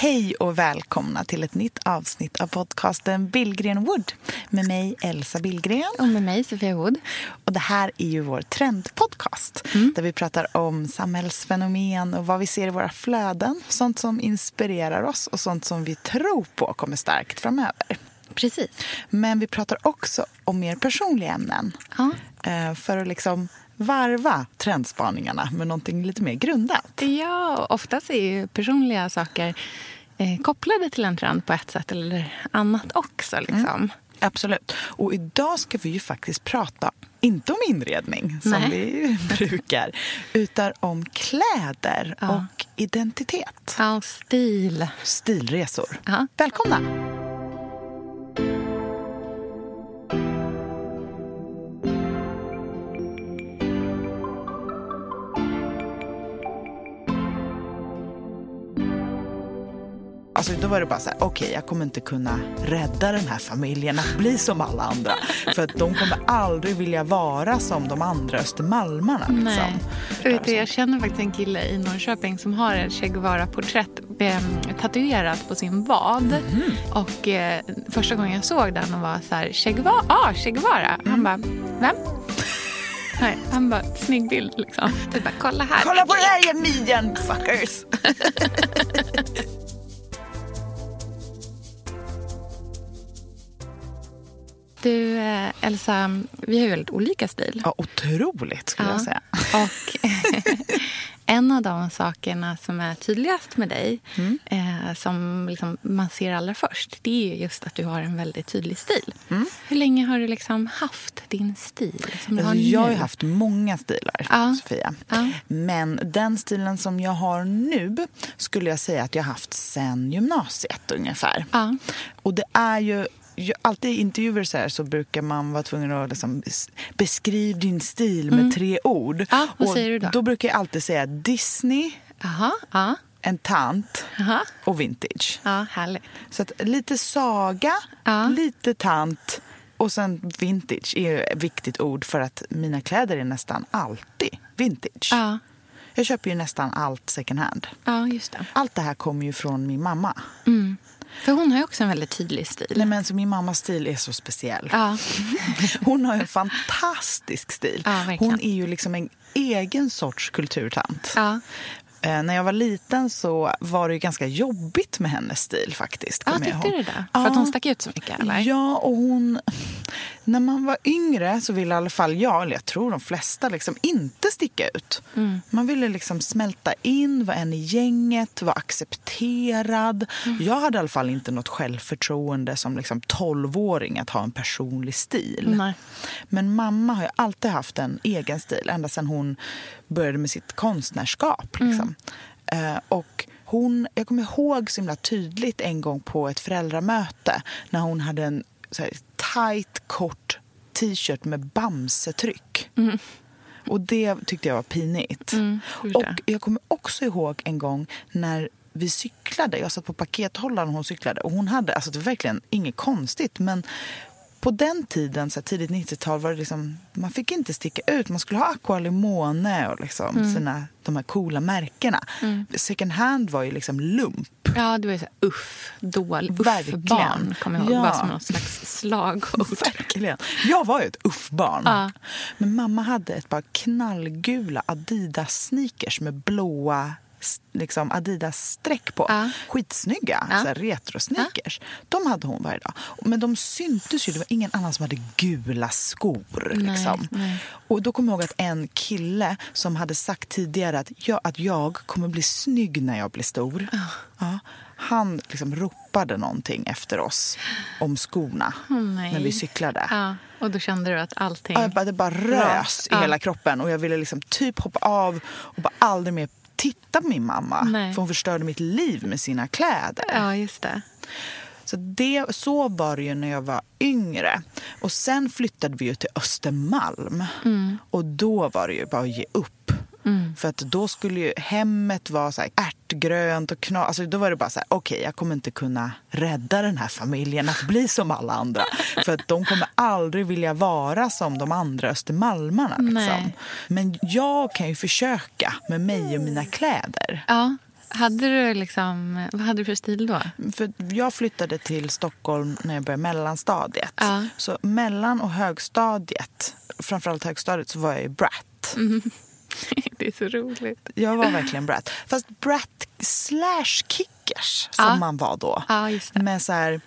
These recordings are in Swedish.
Hej och välkomna till ett nytt avsnitt av podcasten Billgren Wood med mig Elsa Billgren. Och med mig Sofia Wood. Och det här är ju vår trendpodcast mm. där vi pratar om samhällsfenomen och vad vi ser i våra flöden. Sånt som inspirerar oss och sånt som vi tror på kommer starkt framöver. Precis. Men vi pratar också om mer personliga ämnen. Ja. Eh, för att liksom varva trendspaningarna med någonting lite mer grundat. Ja, oftast är ju personliga saker eh, kopplade till en trend på ett sätt eller annat också. Liksom. Mm, absolut. Och idag ska vi ju faktiskt prata inte om inredning, som Nej. vi brukar, utan om kläder ja. och identitet. Ja, och stil. Stilresor. Ja. Välkomna! Var det bara så här, okej, okay, jag kommer inte kunna rädda den här familjen att bli som alla andra. För att de kommer aldrig vilja vara som de andra östermalmarna. Liksom. Nej. Vet du, jag känner faktiskt en kille i Norrköping som har ett Che Guevara-porträtt eh, tatuerat på sin vad. Mm. Och eh, första gången jag såg den och var så här, Che Guevara? Ah, che Guevara. Mm. Han bara, vem? Nej, han bara, snygg bild liksom. Du bara, kolla här. Kolla på det här, midjan fuckers. Du, eh, Elsa, vi har ju väldigt olika stil. Ja, otroligt skulle ja. jag säga. Och en av de sakerna som är tydligast med dig, mm. eh, som liksom man ser allra först, det är just att du har en väldigt tydlig stil. Mm. Hur länge har du liksom haft din stil? Som du har jag har haft många stilar, ja. Sofia. Ja. Men den stilen som jag har nu skulle jag säga att jag har haft sen gymnasiet ungefär. Ja. Och det är ju alltid i intervjuer så, här, så brukar man vara tvungen att liksom beskriva din stil med mm. tre ord. Ja, vad och säger du då? Då brukar jag alltid säga Disney, Aha, ja. en tant Aha. och vintage. Ja, härligt. Så att lite saga, lite tant och sen vintage är ett viktigt ord för att mina kläder är nästan alltid vintage. Ja. Jag köper ju nästan allt second hand. Ja, just det. Allt det här kommer ju från min mamma. Mm. För hon har ju också en väldigt tydlig stil. Nej, men så min mammas stil är så speciell. Ja. Hon har en fantastisk stil. Ja, hon är ju liksom en egen sorts kulturtant. Ja. Eh, när jag var liten så var det ganska jobbigt med hennes stil faktiskt. Ja, tyckte du det? För att hon stack ut så mycket? Eller? Ja, och hon... När man var yngre så ville i alla fall jag, eller jag tror de flesta, liksom inte sticka ut. Mm. Man ville liksom smälta in, vara en i gänget, vara accepterad. Mm. Jag hade i alla fall inte något självförtroende som liksom 12-åring att ha en personlig stil. Nej. Men mamma har ju alltid haft en egen stil, ända sedan hon började med sitt konstnärskap. Liksom. Mm. Uh, och hon, jag kommer ihåg så himla tydligt en gång på ett föräldramöte när hon hade en så här, tight, kort t-shirt med bamsetryck. Mm. Och det tyckte jag var pinigt. Mm, och jag kommer också ihåg en gång när vi cyklade. Jag satt på pakethållaren och hon cyklade. Och hon hade, alltså det var verkligen inget konstigt, men på den tiden, så tidigt 90-tal, var det liksom, man fick inte sticka ut. Man skulle ha Aqua Limone och liksom mm. sina, de här coola märkena. Mm. Second hand var ju liksom lump. Ja, det var ju så här, uff, dålig, uff-barn. Kommer jag ihåg. Ja. Var som något slags slagord. Verkligen. Jag var ju ett uff-barn. Ja. Men mamma hade ett par knallgula Adidas-sneakers med blåa liksom Adidas-streck på. Ja. Skitsnygga, Ja. så retro-sneakers. De hade hon varje dag. Men de syntes ju. Det var ingen annan som hade gula skor. liksom. nej. Och då kommer jag ihåg att en kille som hade sagt tidigare att jag, att jag kommer bli snygg när jag blir stor. Ja, han liksom ropade någonting efter oss om skorna nej. när vi cyklade. Ja, och då kände du att allting... Ja, det bara rös i Ja. hela kroppen och jag ville liksom typ hoppa av och bara aldrig mer titta på min mamma. Nej. För hon förstörde mitt liv med sina kläder. Ja, just det. Så, det, så var det ju när jag var yngre. Och sen flyttade vi ju till Östermalm. Mm. Och då var det ju bara att ge upp. För att då skulle ju hemmet vara så här ärtgrönt och knas. Alltså då var det bara så här, okej jag kommer inte kunna rädda den här familjen att bli som alla andra. För att de kommer aldrig vilja vara som de andra östermalmarna. Liksom. Men jag kan ju försöka med mig och mina kläder. Ja. Hade du liksom... Vad hade du för stil då? För jag flyttade till Stockholm när jag började mellanstadiet. Ja. Så mellan och högstadiet, framförallt högstadiet, så var jag ju brat. Det är så roligt. Jag var verkligen brat. Fast brat slash kickers som Ja. man var då. Ja, just det. Med så här,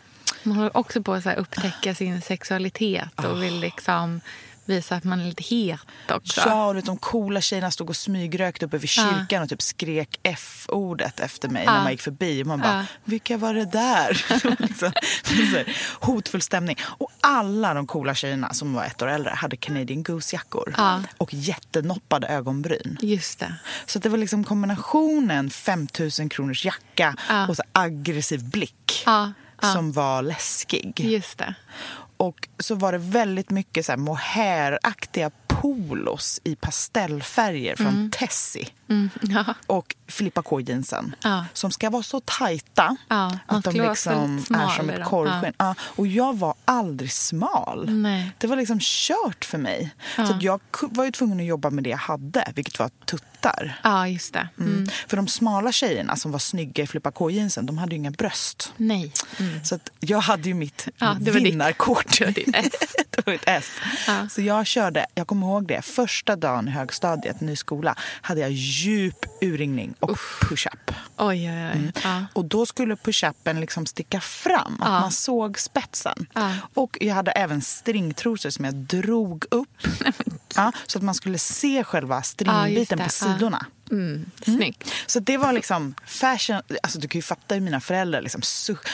Man håller också på att upptäcka sin sexualitet och vill liksom visa att man är lite het också. ja, och de coola tjejerna stod och smygrökte uppe vid kyrkan och typ skrek F-ordet efter mig när man gick förbi. Och man bara, Ja. vilka var det där? liksom, hotfull stämning. Och alla de coola tjejerna som var ett år äldre hade Canadian Goose-jackor. Ja. Och jättenoppade ögonbryn. Just det. Så det var liksom kombinationen 5000 kronors jacka Ja. och så aggressiv blick Ja, ja. som var läskig. Just det. Och så var det väldigt mycket så här mohairaktiga polos i pastellfärger från Tessie. Mm, ja. Och Filippa K-jeansen. Ja. Som ska vara så tajta Ja, att de liksom är som ett. Ja. Och jag var aldrig smal. Nej. Det var liksom kört för mig. Så jag var ju tvungen att jobba med det jag hade, vilket var tuttar. Ja, just det. Mm. Mm. För de smala tjejerna som var snygga i Filippa K-jeansen, de hade ju inga bröst. Nej. Så att jag hade ju mitt Ja, det var ditt- vinnarkort. det var ditt S. det var ett S. Ja. Så jag körde, jag kommer ihåg det, första dagen i högstadiet, ny skola, hade jag djup urringning och push-up. Oj, oj, oj. Ja. Och då skulle push-upen liksom sticka fram, att man såg spetsen. Och jag hade även stringtrosor som jag drog upp. ja, så att man skulle se själva stringbiten på Ja. Sidorna. Mm, snyggt. Så det var liksom fashion. Alltså du kan ju fatta hur mina föräldrar liksom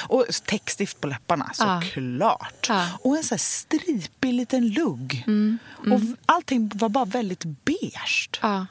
Och täckstift på läpparna Ja. såklart. Ja. Och en så här stripig liten lugg. Mm, Och allting var bara väldigt beige. Ja,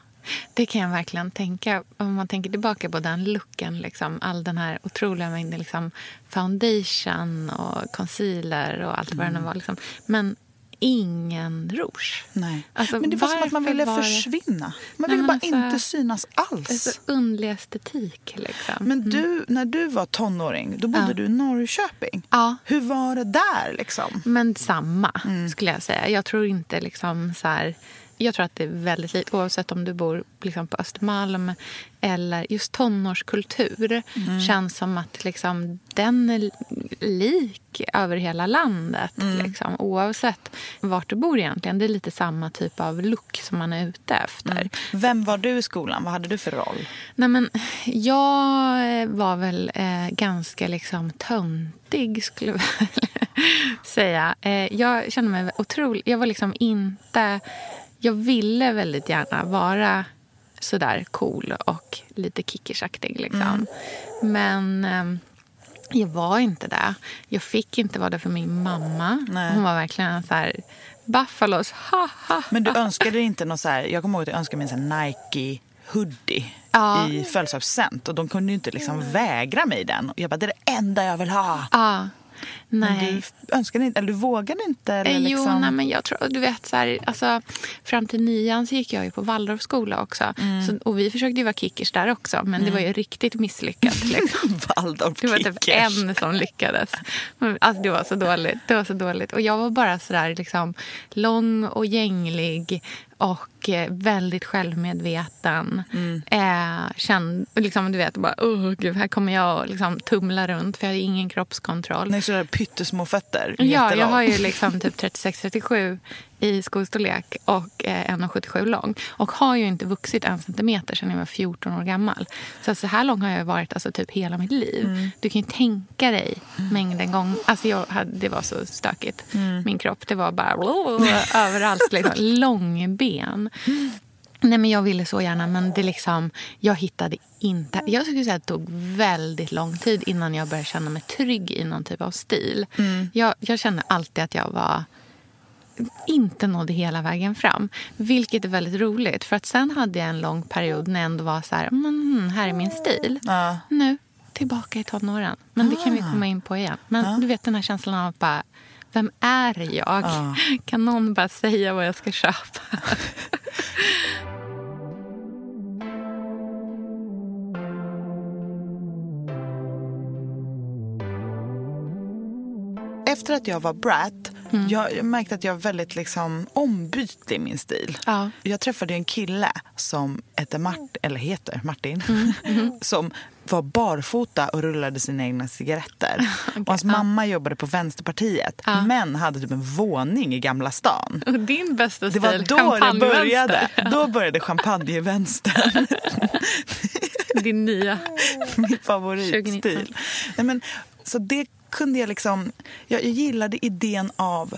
det kan jag verkligen tänka. Om man tänker tillbaka på den looken. Liksom, all den här otroliga mängden liksom, foundation och concealer och allt vad det nu var. Liksom. Men ingen rouge. Nej. Alltså, Men det var som att man ville var försvinna. Man Nej, ville bara alltså, inte synas alls. så underlig estetik. Liksom. Men du, när du var tonåring, då bodde Ja. du i Norrköping. Ja. Hur var det där liksom? Men samma, Mm. skulle jag säga. Jag tror inte liksom så här... Jag tror att det är väldigt likt, oavsett om du bor liksom på Östermalm eller just tonårskultur. Mm. känns som att liksom, den är lik över hela landet. Mm. Liksom, oavsett vart du bor egentligen. Det är lite samma typ av look som man är ute efter. Mm. Vem var du i skolan? Vad hade du för roll? Nej, men jag var väl eh, ganska liksom töntig, skulle jag säga. Eh, jag kände mig otroligt... Jag var liksom inte... Jag ville väldigt gärna vara sådär cool och lite kickersaktig. Liksom. Men eh, jag var inte det. Jag fick inte vara det för min mamma. Nej. Hon var verkligen så här... Buffalos, ha, ha, Men du önskade inte någon så här, jag kommer ihåg att jag önskade mig en Nike hoodie Ja. i födelsedagspresent och de kunde inte liksom vägra mig den. Och jag bara, det är det enda jag vill ha. Ja. Nej. du önskade inte, eller du vågade inte? Eller Eh, liksom... Jo, nej, men jag tror, du vet så här, alltså, fram till nian så gick jag ju på Waldorfskola också. Mm. Så, och vi försökte ju vara kickers där också, men det var ju riktigt misslyckat. Liksom. Waldorf Det var typ kickers. en som lyckades. Men, Alltså, det var så dåligt. Det var så dåligt. Och jag var bara så där liksom, lång och gänglig och eh, väldigt självmedveten. Mm. Eh, känd, liksom, du vet, bara, oh, gud, här kommer jag och liksom, tumla runt för jag hade ingen kroppskontroll. Nej, sådär pyttesmå fötter. Ja, jag har ju liksom typ 36-37 i skostorlek och eh, 1,77 lång. Och har ju inte vuxit en centimeter sedan jag var 14 år gammal. Så så här lång har jag varit alltså, typ hela mitt liv. Mm. Du kan ju tänka dig mängden gånger. Alltså jag hade, det var så stökigt. Mm. Min kropp, det var bara överallt. Liksom. Långben. Nej, men jag ville så gärna, men det liksom, jag hittade inte... Jag skulle säga att det tog väldigt lång tid innan jag började känna mig trygg i någon typ av stil. Jag, jag kände alltid att jag var inte nådde hela vägen fram. Vilket är väldigt roligt. För att Sen hade jag en lång period när jag ändå var så här, men, här är min stil. Ja. Nu, tillbaka i tonåren. Men det kan vi komma in på igen. Men du vet den här känslan av att bara, vem är jag? Kan någon bara säga vad jag ska köpa? Efter att jag var brat, jag, jag märkte att jag var väldigt liksom ombytlig i min stil. Ja. Jag träffade en kille som hette Mart, eller heter Martin, Mm, som var barfota och rullade sina egna cigaretter. och hans mamma jobbade på Vänsterpartiet, men hade typ en våning i Gamla stan. Och din bästa Det stil, var då det började. Då började champagnevänstern. Din nya. min 2019. favoritstil. Nej, men, så det kunde jag liksom... Jag, jag gillade idén av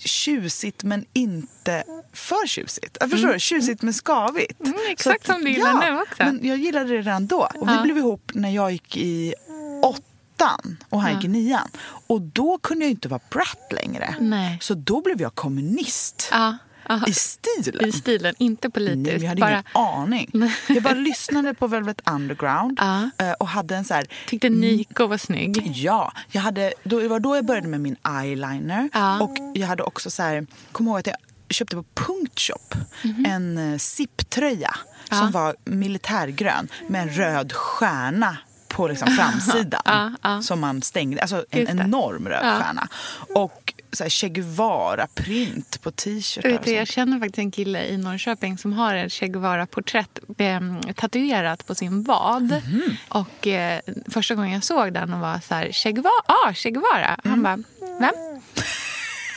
tjusigt men inte för tjusigt. Jag förstår du? Tjusigt men skavigt. Mm, exakt som du gillar ja, nu också. Men jag gillade det redan då. Och vi blev ihop när jag gick i åttan och han gick i nian. Och då kunde jag inte vara brat längre. Nej. Så då blev jag kommunist. Ja, ja. I stilen. I stilen, inte politiskt. Nej, jag hade bara, ingen aning. Jag bara lyssnade på Velvet Underground Ja. eh, och hade en så här... Tyckte Nico var snygg. Ja, jag hade, då, det var då jag började med min eyeliner. Ja. Och jag hade också så här, kom ihåg att jag köpte på Punktshop Mhm. en uh, zipptröja som var militärgrön med en röd stjärna på liksom framsidan Ja, ja. som man stängde. Alltså en enorm röd stjärna. Och så här Che Guevara-print på t-shirtar. Jag känner faktiskt en kille i Norrköping som har ett Che Guevara-porträtt eh, tatuerat på sin vad. Mhm. Och eh, Första gången jag såg den och var så här, Che Guevara? Ah, che Guevara. Mm. Han bara, vem?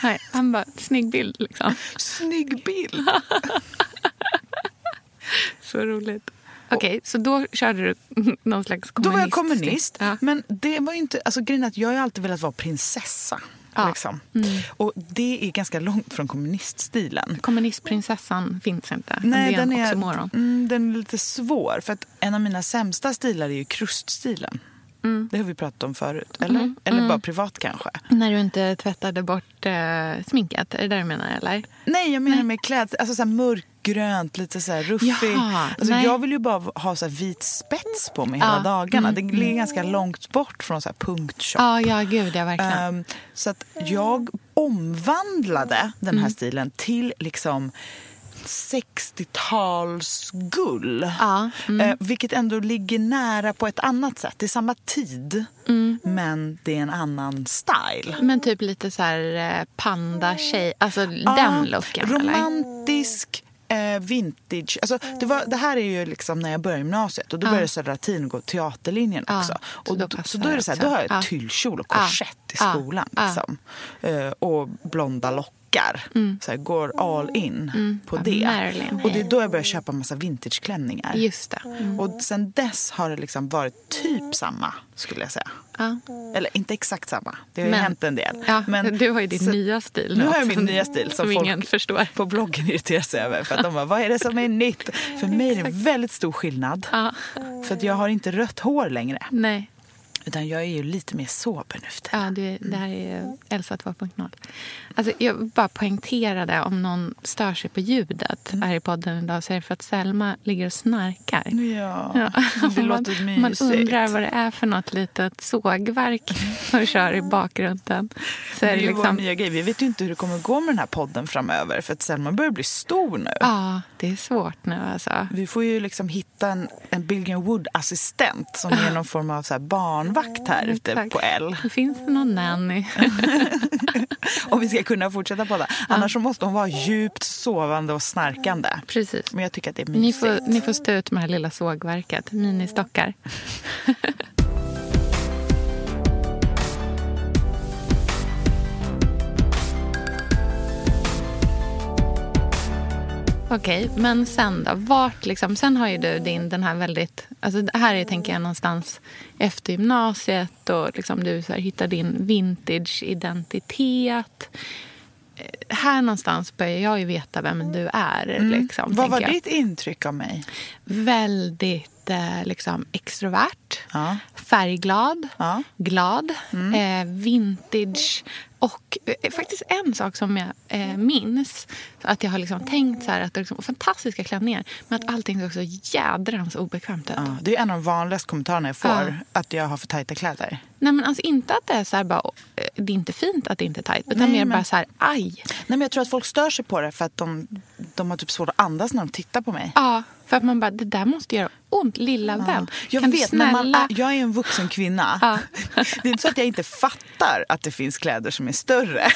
Nej, han bara, snygg bild liksom. Snygg bild! Så roligt. Okej, så då körde du någon slags kommunist? Då var jag kommunist. Ja. Men det var inte, alltså, grejen att jag har alltid velat vara prinsessa. Ja. Liksom. Och det är ganska långt från kommuniststilen. Kommunistprinsessan finns inte. Nej, den en är, mm, den är lite svår. För att en av mina sämsta stilar är ju kruststilen. Mm. Det har vi pratat om förut. Eller, eller bara privat kanske. När du inte tvättade bort eh, sminket, är det det du menar? Eller? Nej, jag menar med klädsel. Alltså så här mörkgrönt, lite så här ruffig. Jaha, alltså, nej. jag vill ju bara ha så här vit spets på mig hela Ja, dagarna. Det ligger ganska långt bort från så här punktshop. Ja, ja, gud, ja, verkligen. Ehm, så att jag omvandlade den Mm. här stilen till liksom 60-talsgull. Ja, mm. Eh, vilket ändå ligger nära på ett annat sätt. Det är samma tid, Mm. men det är en annan style. Men typ lite så här eh, panda-tjej, alltså Ja, den looken? Romantisk, eh, vintage. Alltså, det, var, det här är ju liksom när jag började gymnasiet och då började Södra Latin gå teaterlinjen Ja, också. så Och då så då är det så här, då har jag. Ja. tyllkjol och Ja. korsett i Ja. skolan. Ja. Liksom. Eh, och blonda lockar. Så här, går all in på Ja, det. Marilyn, och det är då jag började köpa massa vintageklänningar. Just. Mm. Och sen dess har det liksom varit typ samma, skulle jag säga. Ja. Eller inte exakt samma, det har ju Men- hänt en del. Ja, Men du har ju din så- nya stil Nu har jag min nya stil som, som folk förstår. på bloggen irriterar sig över. För att de bara, vad är det som är nytt? För mig är det en väldigt stor skillnad. Ja. För att jag har inte rött hår längre. Nej, Utan jag är ju lite mer sober nu för ja, du, det här är Elsa 2.0. Alltså, jag bara poängterade om någon stör sig på ljudet Mm. här i podden idag så är det för att Selma ligger och snarkar. Ja, Ja. det man, låter man mysigt. undrar vad det är för något litet sågverk som kör i bakgrunden. Så det är det liksom, nya grej. Vi vet ju inte hur det kommer gå med den här podden framöver. För att Selma börjar bli stor nu. ja, det är svårt nu alltså. Vi får ju liksom hitta en, en Billigan Wood-assistent som är någon form av så här vakt här mm, ute tack. på L. Finns det någon nanny? Om vi ska kunna fortsätta podda. Ja. Annars måste hon vara djupt sovande och snarkande. Precis. Men jag tycker att det är mysigt. Ni får, ni får stå ut med det här lilla sågverket. Ministockar. Okej, men sen då? Vart liksom, sen har ju du din, den här väldigt... Alltså här är, tänker jag, någonstans efter gymnasiet och liksom du så här, hittar din vintage-identitet. Eh, Här någonstans börjar jag ju veta vem du är. Liksom, Mm. Vad var jag. ditt intryck av mig? Väldigt eh, liksom, extrovert, Ja. färgglad, Ja. glad, eh, vintage. Och eh, faktiskt en sak som jag eh, minns, att jag har liksom tänkt så här, att det är liksom fantastiska klänningar, men att allting såg så jädrans obekvämt ut. Ja, det är en av de vanligaste kommentarerna jag får, Ja. att jag har för tajta kläder. Nej, men alltså inte att det är så här bara, eh, det är inte fint att det inte är tajt, utan Nej, mer men- bara så här, aj. Nej, men jag tror att folk stör sig på det för att de, de har typ svårt att andas när de tittar på mig. Ja, för att man bara, det där måste göra ont, lilla vän. Jag Kan vet, när man snälla- är, jag är en vuxen kvinna. Ja. Det är inte så att jag inte fattar att det finns kläder som är större.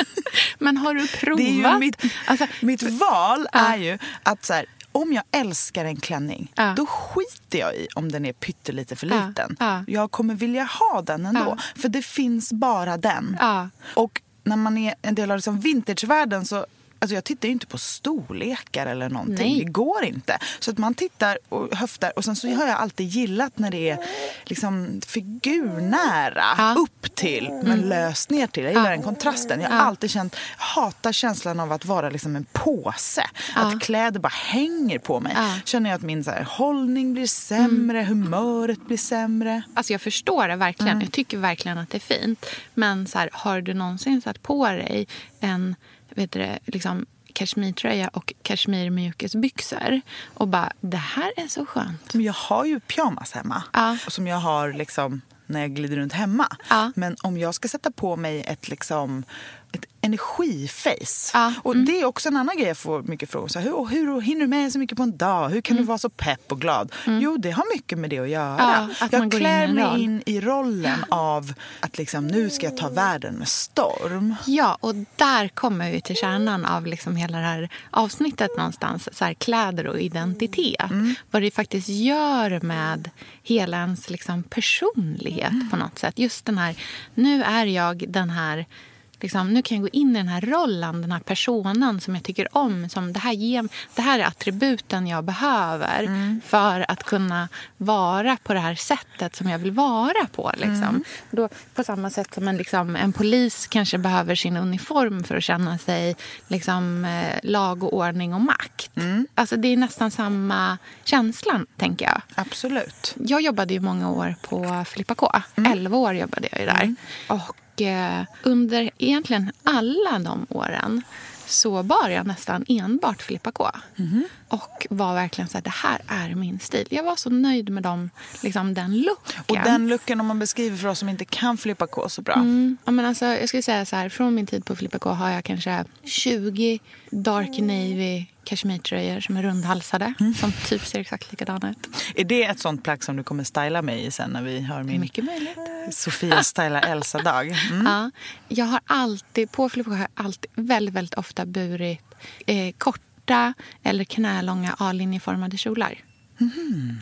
Men har du provat? Det är ju mitt, Alltså, mitt val Ja. är ju att så här, om jag älskar en klänning, Ja. då skiter jag i om den är pyttelite för Ja. liten. Ja. Jag kommer vilja ha den ändå, för det finns bara den. Ja. Och när man är en del av liksom vintagevärlden så Alltså jag tittar ju inte på storlekar eller någonting. Nej. Det går inte. Så att man tittar och höftar. Och sen så har jag alltid gillat när det är liksom figurnära Ja. Mm. upp till men löst ner till. Jag gillar den kontrasten. Jag har Ja. alltid känt, hatar känslan av att vara liksom en påse. Ja. Att kläder bara hänger på mig. Ja. Mm. Känner jag att min så här, hållning blir sämre, humöret blir sämre. Alltså jag förstår det verkligen. Mm. Jag tycker verkligen att det är fint. Men så här, har du någonsin satt på dig en vet du, liksom, kashmirtröja och kashmirmjukisbyxor och bara, det här är så skönt. Men jag har ju pyjamas hemma. Ja. Som jag har liksom när jag glider runt hemma. Ja. Men om jag ska sätta på mig ett liksom ett energiface. Ja, mm. Och det är också en annan grej jag får mycket frågor. Här, hur, hur hinner du med så mycket på en dag? Hur kan du vara så pepp och glad? Jo, det har mycket med det att göra. Mm. Ja, att jag in klär en mig roll. in i rollen av att liksom, nu ska jag ta världen med storm. Ja, och där kommer vi till kärnan av liksom hela det här avsnittet någonstans. Så här, kläder och identitet. Mm. Vad det faktiskt gör med hela ens liksom, personlighet Mm. på något sätt. Just den här, nu är jag den här Liksom, nu kan jag gå in i den här rollen, den här personen som jag tycker om. Som det, här ger, det här är attributen jag behöver Mm. för att kunna vara på det här sättet som jag vill vara på. Liksom. Mm. Då, på samma sätt som en, liksom, en polis kanske behöver sin uniform för att känna sig liksom, eh, lag och ordning och makt. Mm. Alltså, det är nästan samma känsla, tänker jag. Absolut. Jag jobbade ju många år på Filippa K. Elva år jobbade jag ju där. Och eh, under egentligen alla de åren så bar jag nästan enbart Filippa K. Och var verkligen så här, det här är min stil. Jag var så nöjd med dem, liksom den looken. Och den looken, om man beskriver för oss som inte kan flippa K så bra. Mm, ja, men alltså, jag skulle säga så här, från min tid på Filippa K har jag kanske 20 dark navy kashmirtröjor som är rundhalsade. Som typ ser exakt likadana ut. Är det ett sånt plagg som du kommer styla mig i sen när vi har min Mycket möjligt. Sofia stylar Elsa-dag? Mm. Ja, jag har alltid, på Filippa K har jag alltid väldigt, väldigt ofta burit eh, korta eller knälånga A-linjeformade kjolar.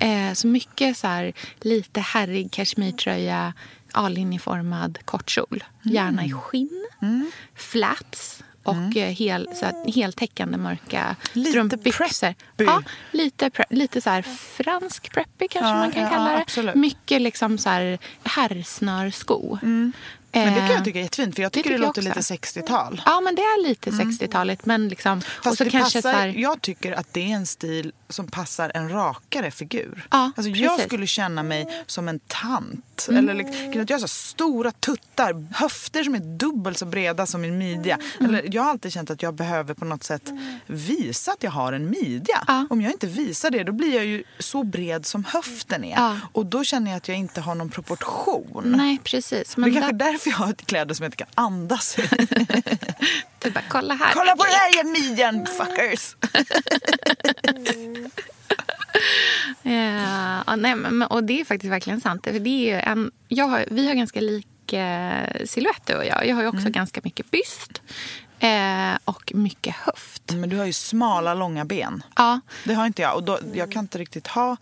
Eh, så mycket så här, lite herrig kashmirtröja, A-linjeformad kort kjol. Gärna i skinn, flats och eh, hel, så här, heltäckande mörka Lite strumpbyxor. preppy. Ja, lite, pre- lite så här fransk preppy kanske Ja, man kan ja, kalla det. absolut. Mycket liksom så här herrsnörsko. Men det kan Eh, jag tycka är jättefint för jag tycker det, tycker jag låter också. lite 60-tal. Ja, men det är lite 60-talet. Men liksom, Fast och så det kanske passar, så här, jag tycker att det är en stil som passar en rakare figur. Ja, alltså jag precis. Mm. skulle känna mig som en tant. Eller liksom, jag har så stora tuttar, höfter som är dubbelt så breda som min midja. Mm. Eller, jag har alltid känt att jag behöver på något sätt visa att jag har en midja. Ja. Om jag inte visar det då blir jag ju så bred som höften är. Ja. Och då känner jag att jag inte har någon proportion. Nej, precis. det Men är kanske där, därför jag har kläder som jag inte kan andas du bara, kolla här. Kolla på det här igen midjan, fuckers! Ja, ja, nej, men, och det är faktiskt verkligen sant. För det är en, jag har, vi har ganska lika silhuett du och jag. Jag har ju också Mm. ganska mycket byst eh, och mycket höft. Men du har ju smala, långa ben. Ja, Det har inte jag. Och då, jag kan inte riktigt ha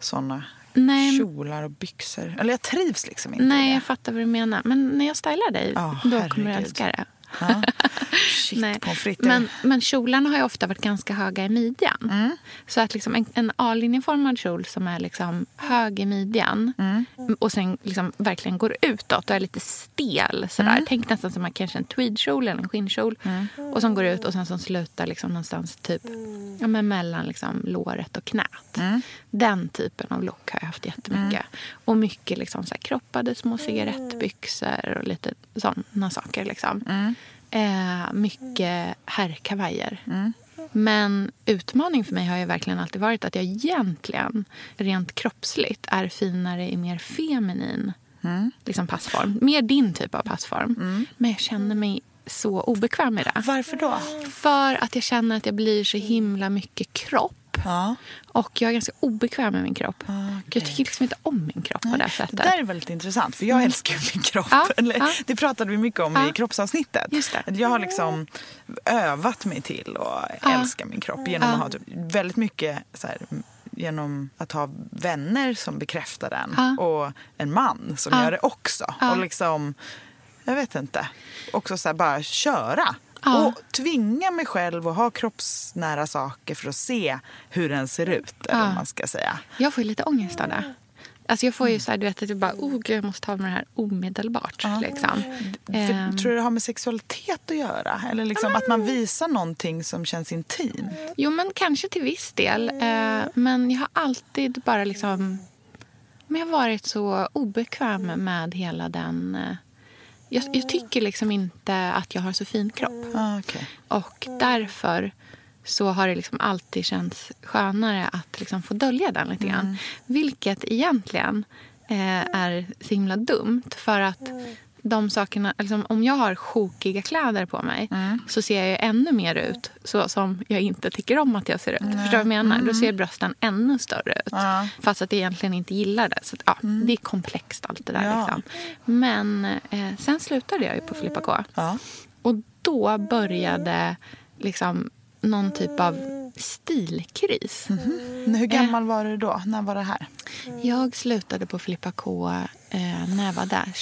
såna Nej. kjolar och byxor. Eller jag trivs liksom inte nej, jag fattar vad du menar. Men när jag stylar dig, Ja, då kommer du herregud. älska det. Ja. Shit, Nej. Men, men kjolarna har ju ofta varit ganska höga i midjan. Mm. Så att liksom en, en A-linjeformad kjol som är liksom hög i midjan Mm. och sen liksom verkligen går utåt och är lite stel. Sådär. Mm. Tänk nästan som kanske en tweedkjol eller en skinnkjol. Och som går ut och sen som slutar liksom någonstans typ, ja, men mellan liksom låret och knät. Mm. Den typen av look har jag haft jättemycket. Och mycket liksom så kroppade små cigarettbyxor och lite sådana saker. Liksom. Mm. Eh, mycket herrkavajer. Men utmaning för mig har ju verkligen alltid varit att jag egentligen rent kroppsligt är finare i mer feminin liksom passform. Mer din typ av passform. Men jag känner mig så obekväm med det. Varför då? För att jag känner att jag blir så himla mycket kropp. Ja. Och jag är ganska obekväm med min kropp. okej. Jag tycker liksom inte om min kropp på det sättet. Det där är väldigt intressant, för jag älskar ju min kropp. Ja, Eller, ja. Det pratade vi mycket om i kroppsavsnittet. Jag har liksom övat mig till att älska min kropp genom att ha typ väldigt mycket så här, genom att ha vänner som bekräftar den och en man som gör det också. Och liksom, jag vet inte, också så här, bara köra. Ja. Och tvinga mig själv att ha kroppsnära saker för att se hur den ser ut. Eller Ja. man ska säga. Jag får ju lite ångest av det. Alltså jag får ju så här, du vet, att jag bara, oh gud, jag måste ta med det här omedelbart. Liksom. För, Ehm, tror du det har med sexualitet att göra? Eller liksom att man visar någonting som känns intimt? Jo, men kanske till viss del. Eh, men jag har alltid bara liksom... Men jag har varit så obekväm med hela den... Jag, jag tycker liksom inte att jag har så fin kropp. Ah, okay. Och därför så har det liksom alltid känts skönare att liksom få dölja den lite grann. Vilket egentligen eh, är så himla dumt. För att de sakerna, liksom, om jag har sjokiga kläder på mig så ser jag ju ännu mer ut så som jag inte tycker om att jag ser ut. Förstår du vad jag menar? Då ser brösten ännu större ut. Ja. Fast att jag egentligen inte gillar det. Så, att, ja, Det är komplext allt det där. Ja. Liksom. Men eh, sen slutade jag ju på Filippa K. Ja. Och då började liksom någon typ av stilkris. Men Hur gammal var du då? När var det här? Jag slutade på Filippa K eh, när jag var där.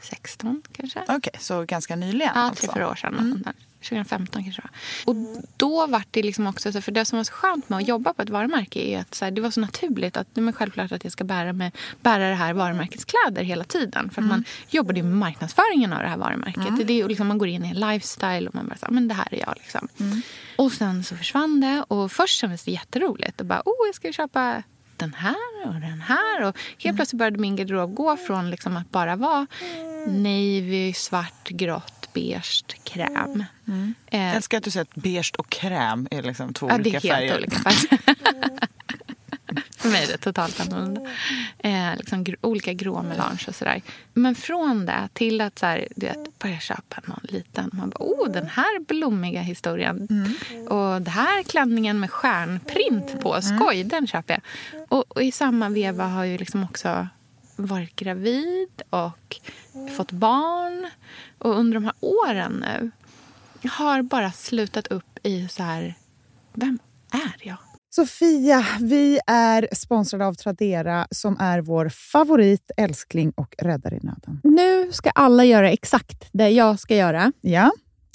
2016 kanske? Okej, så ganska nyligen Ja, alltså. tre, fyra år sedan. där. 2015 kanske. Och då var det liksom också, så- för det som var så skönt med att jobba på ett varumärke är att så här, det var så naturligt att är självklart att jag ska bära, med, bära det här varumärkets kläder hela tiden. För att man jobbade ju med marknadsföringen av det här varumärket. Det är, liksom, man går in i en lifestyle och man bara så här, men det här är jag. Liksom. Och sen så försvann det och först kändes det jätteroligt. Och bara, oh, jag ska köpa den här och den här. Och helt plötsligt började min garderob gå från liksom att bara vara navy, svart, grått, beige, kräm. Eh, Jag älskar att du säger att beige och kräm är liksom två ja, det olika är helt färger. olika färger. För mig är det totalt annorlunda. Eh, liksom gr- olika grå melange och sådär. Men från det till att så här, du vet, börja köpa någon liten. Man bara, oh, den här blommiga historien. Och det här klänningen med stjärnprint på. Skoj, den köper jag. Och, och i samma veva har ju liksom också varit gravid och fått barn. Och under de här åren nu har bara slutat upp i så här, vem är jag? Sofia, vi är sponsrade av Tradera som är vår favorit, älskling och räddare i nöden. Nu ska alla göra exakt det jag ska göra. Ja,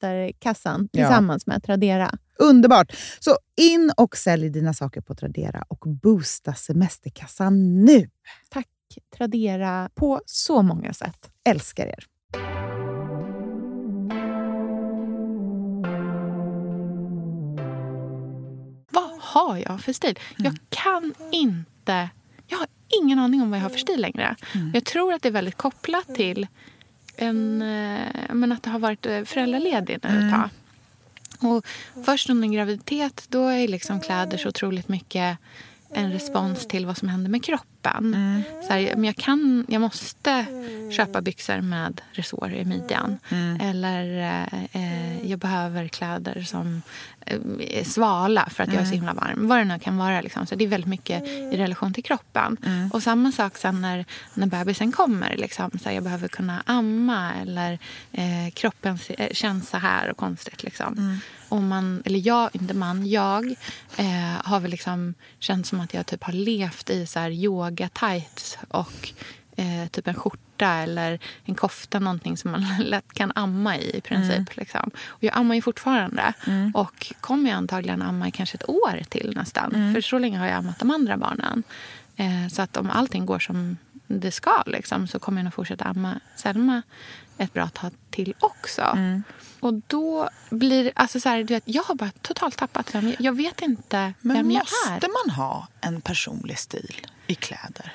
Ja. tillsammans med Tradera. Underbart! Så in och sälj dina saker på Tradera och boosta semesterkassan nu. Tack Tradera på så många sätt. Älskar er! Vad har jag för stil? Jag kan inte... Jag har ingen aning om vad jag har för stil längre. Jag tror att det är väldigt kopplat till en, eh, men att det har varit eh, föräldraledig nu ett tag. Och först under graviditet då är liksom kläder så otroligt mycket en respons till vad som händer med kroppen. Så här, men jag, kan, jag måste köpa byxor med resår i midjan. Eller eh, eh, jag behöver kläder som eh, är svala för att jag är så himla varm. Vad det nu kan vara. Liksom. Så det är väldigt mycket i relation till kroppen. Och samma sak sen när, när bebisen kommer. Liksom. Så här, jag behöver kunna amma eller eh, kroppen eh, känns så här och konstigt. Liksom. Och man, eller jag, inte man, jag eh, har väl liksom känt som att jag typ har levt i så här yoga tights och eh, typ en skjorta eller en kofta, någonting som man lätt kan amma i i princip. Liksom. Och jag ammar ju fortfarande och kommer jag antagligen amma i kanske ett år till nästan. För så länge har jag ammat de andra barnen. Eh, så att om allting går som det ska liksom, så kommer jag nog fortsätta amma Selma ett bra tag till också. Och då blir alltså så här, du vet, jag har bara totalt tappat vem jag, jag vet inte Men vem jag måste är. man ha en personlig stil i kläder?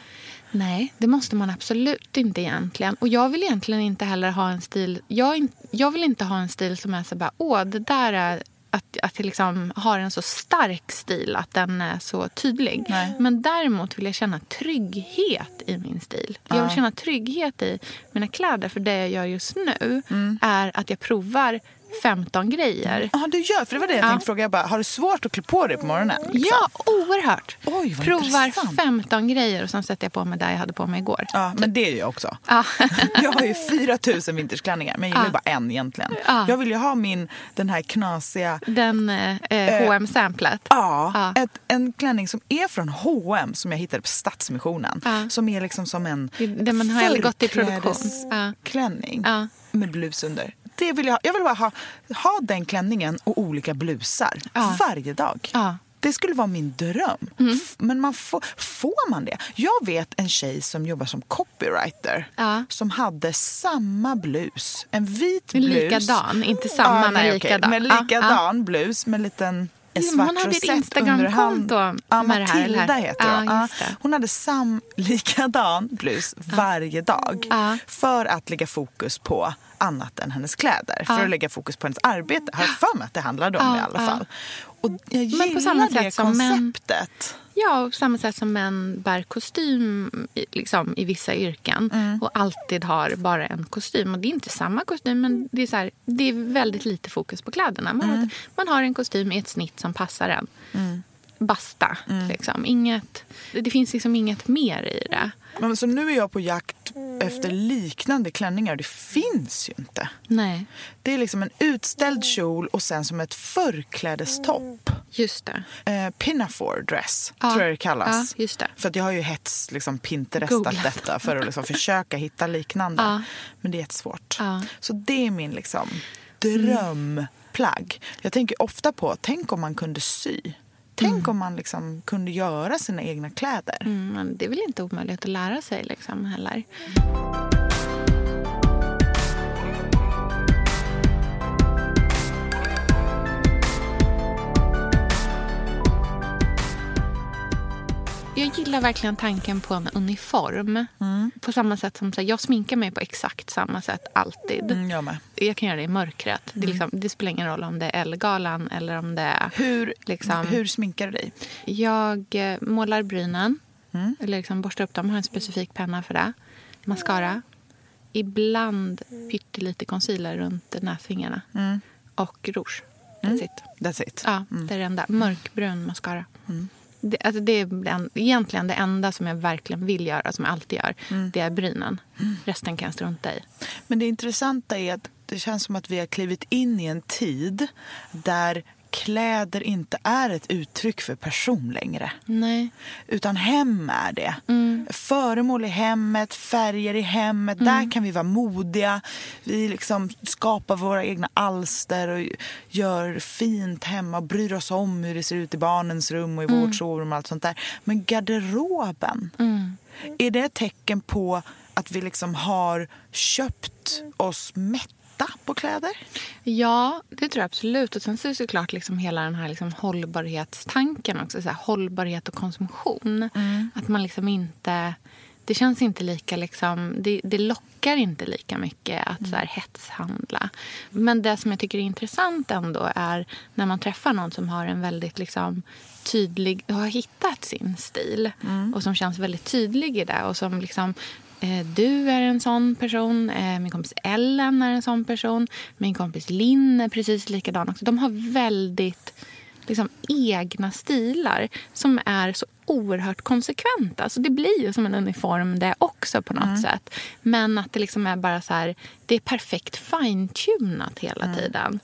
Nej, det måste man absolut inte egentligen. Och jag vill egentligen inte heller ha en stil... Jag, jag vill inte ha en stil som är så bara, åh, det där är... Att, att liksom har en så stark stil, att den är så tydlig. Nej. Men däremot vill jag känna trygghet i min stil. Jag vill känna trygghet i mina kläder. För det jag gör just nu är att jag provar 15 grejer. Ja, du gör. För det var det jag Ja. tänkte fråga. Jag bara, har du svårt att klä på dig på morgonen? liksom? Ja, oerhört. Oj, vad Provar intressant. 15 grejer och sen sätter jag på mig det jag hade på mig igår. Ja, men det är jag också. Ja. Jag har ju 4 000 vintersklänningar, men jag gillar ju bara en egentligen. Ja. Jag vill ju ha min, den här knasiga Den eh, eh, hm samplet Ja, Ja. Ett, en klänning som är från H&M som jag hittade på Stadsmissionen. Ja. Som är liksom som en det man har gått i produktion. Ja. klänning Ja. med blus under. Det vill jag, ha. jag vill bara ha, ha den klänningen och olika blusar Ja. varje dag. Ja. Mm. Det skulle vara min dröm. F- Men man får, får man det? Jag vet en tjej som jobbar som copywriter Ja. som hade samma blus. En vit Men blus. likadan, inte samma, men nej, okej. likadan. Men Ja, likadan blus med en liten en Ja, svart hon hade ett Instagramkonto hand. Ja, med det här, Matilda heter Ja, hon. Ja, det. hon hade sam likadan blus varje dag Ja. för att lägga fokus på annat än hennes kläder. För Ja. att lägga fokus på hennes arbete. Har jag för mig att det handlade om Ja, det i alla ja. fall. Och jag gillar Men på samma det sätt som män- konceptet. Ja, på samma sätt som män bär kostym liksom, i vissa yrken och alltid har bara en kostym. Och Det är inte samma kostym, men det är, så här, det är väldigt lite fokus på kläderna. Man, har, man har en kostym i ett snitt som passar en. Basta. Liksom. Inget, det finns liksom inget mer i det. Men så nu är jag på jakt efter liknande klänningar. Det finns ju inte. Nej, Det är liksom en utställd kjol och sen som ett förklädestopp. just det. Eh, pinafore dress, Ja. tror jag det kallas. Ja, det. För att jag har ju hets liksom, pinterestat Googlat. detta för att liksom försöka hitta liknande. Ja. Men det är jättesvårt. Ja. Så det är min liksom, drömplagg. Jag tänker ofta på, tänk om man kunde sy. Tänk om man liksom kunde göra sina egna kläder. Mm, men det är väl inte omöjligt att lära sig liksom, heller. Jag gillar verkligen tanken på en uniform. På samma sätt som så här, jag sminkar mig på exakt samma sätt alltid. Mm, jag med. Jag kan göra det i mörkret. Det, är liksom, det spelar ingen roll om det är Ellegalan eller om det är... Hur, Liksom. hur sminkar du dig? Jag eh, målar brynen. Mm. Eller liksom borstar upp dem. Har en specifik penna för det. Mascara. Ibland pyttelite concealer runt näsfingrarna. Mm. och rouge. That's it. That's it. Ja, det är det enda. Mörkbrun mascara. Det, alltså det är den- egentligen det enda som jag verkligen vill göra, som jag alltid gör. Det är brynen. Resten kan jag strunta i. Men det intressanta är att det känns som att vi har klivit in i en tid där kläder inte är ett uttryck för person längre. Nej. Utan hem är det. Föremål i hemmet, färger i hemmet. Där kan vi vara modiga. Vi liksom skapar våra egna alster och gör fint hemma och bryr oss om hur det ser ut i barnens rum och i vårt sovrum och allt sånt där. Men garderoben, är det ett tecken på att vi liksom har köpt oss mätta på kläder? Ja, det tror jag absolut. Och sen så är det såklart liksom hela den här liksom hållbarhetstanken också. Så här, hållbarhet och konsumtion. Att man liksom inte... Det känns inte lika liksom... Det, det lockar inte lika mycket att så här, hetshandla. Men det som jag tycker är intressant ändå är när man träffar någon som har en väldigt liksom tydlig, har hittat sin stil och som känns väldigt tydlig i det och som liksom Du är en sån person. eh, Min kompis Ellen är en sån person. Min kompis Linn är precis likadan också. De har väldigt liksom, egna stilar som är så oerhört konsekventa. Så det blir ju som en uniform det också på något sätt. Men att det liksom är bara så här, det är perfekt fine-tunat hela tiden.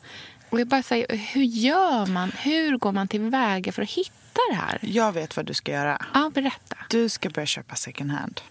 Och jag bara säger, hur gör man? Hur går man tillväga för att hitta det här? Jag vet vad du ska göra. Ja, berätta. Du ska börja köpa second hand.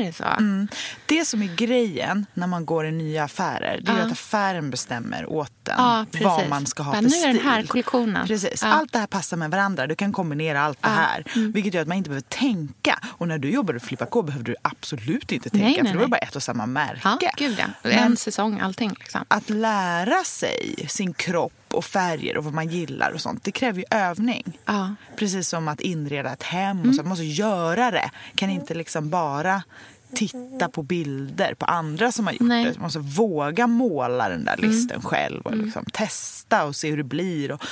Är det så? Mm. Det som är grejen när man går i nya affärer det är Ja. att affären bestämmer åt en Ja, vad man ska ha för nu är den stil. här kollektionen. Precis. Ja. Allt det här passar med varandra. Du kan kombinera allt det här. Mm. Vilket gör att man inte behöver tänka. Och när du jobbade för Filippa K behövde du absolut inte tänka. Nej, för nej, det var bara ett och samma märke. Ja, gud ja. En säsong, allting. Liksom. Att lära sig sin kropp och färger och vad man gillar och sånt, det kräver ju övning. Ja. Precis som att inreda ett hem. Mm. Och så. Man måste göra det. Kan inte liksom bara titta på bilder på andra som har gjort Nej. Mm. det. Man måste våga måla den där listen själv och liksom testa och se hur det blir och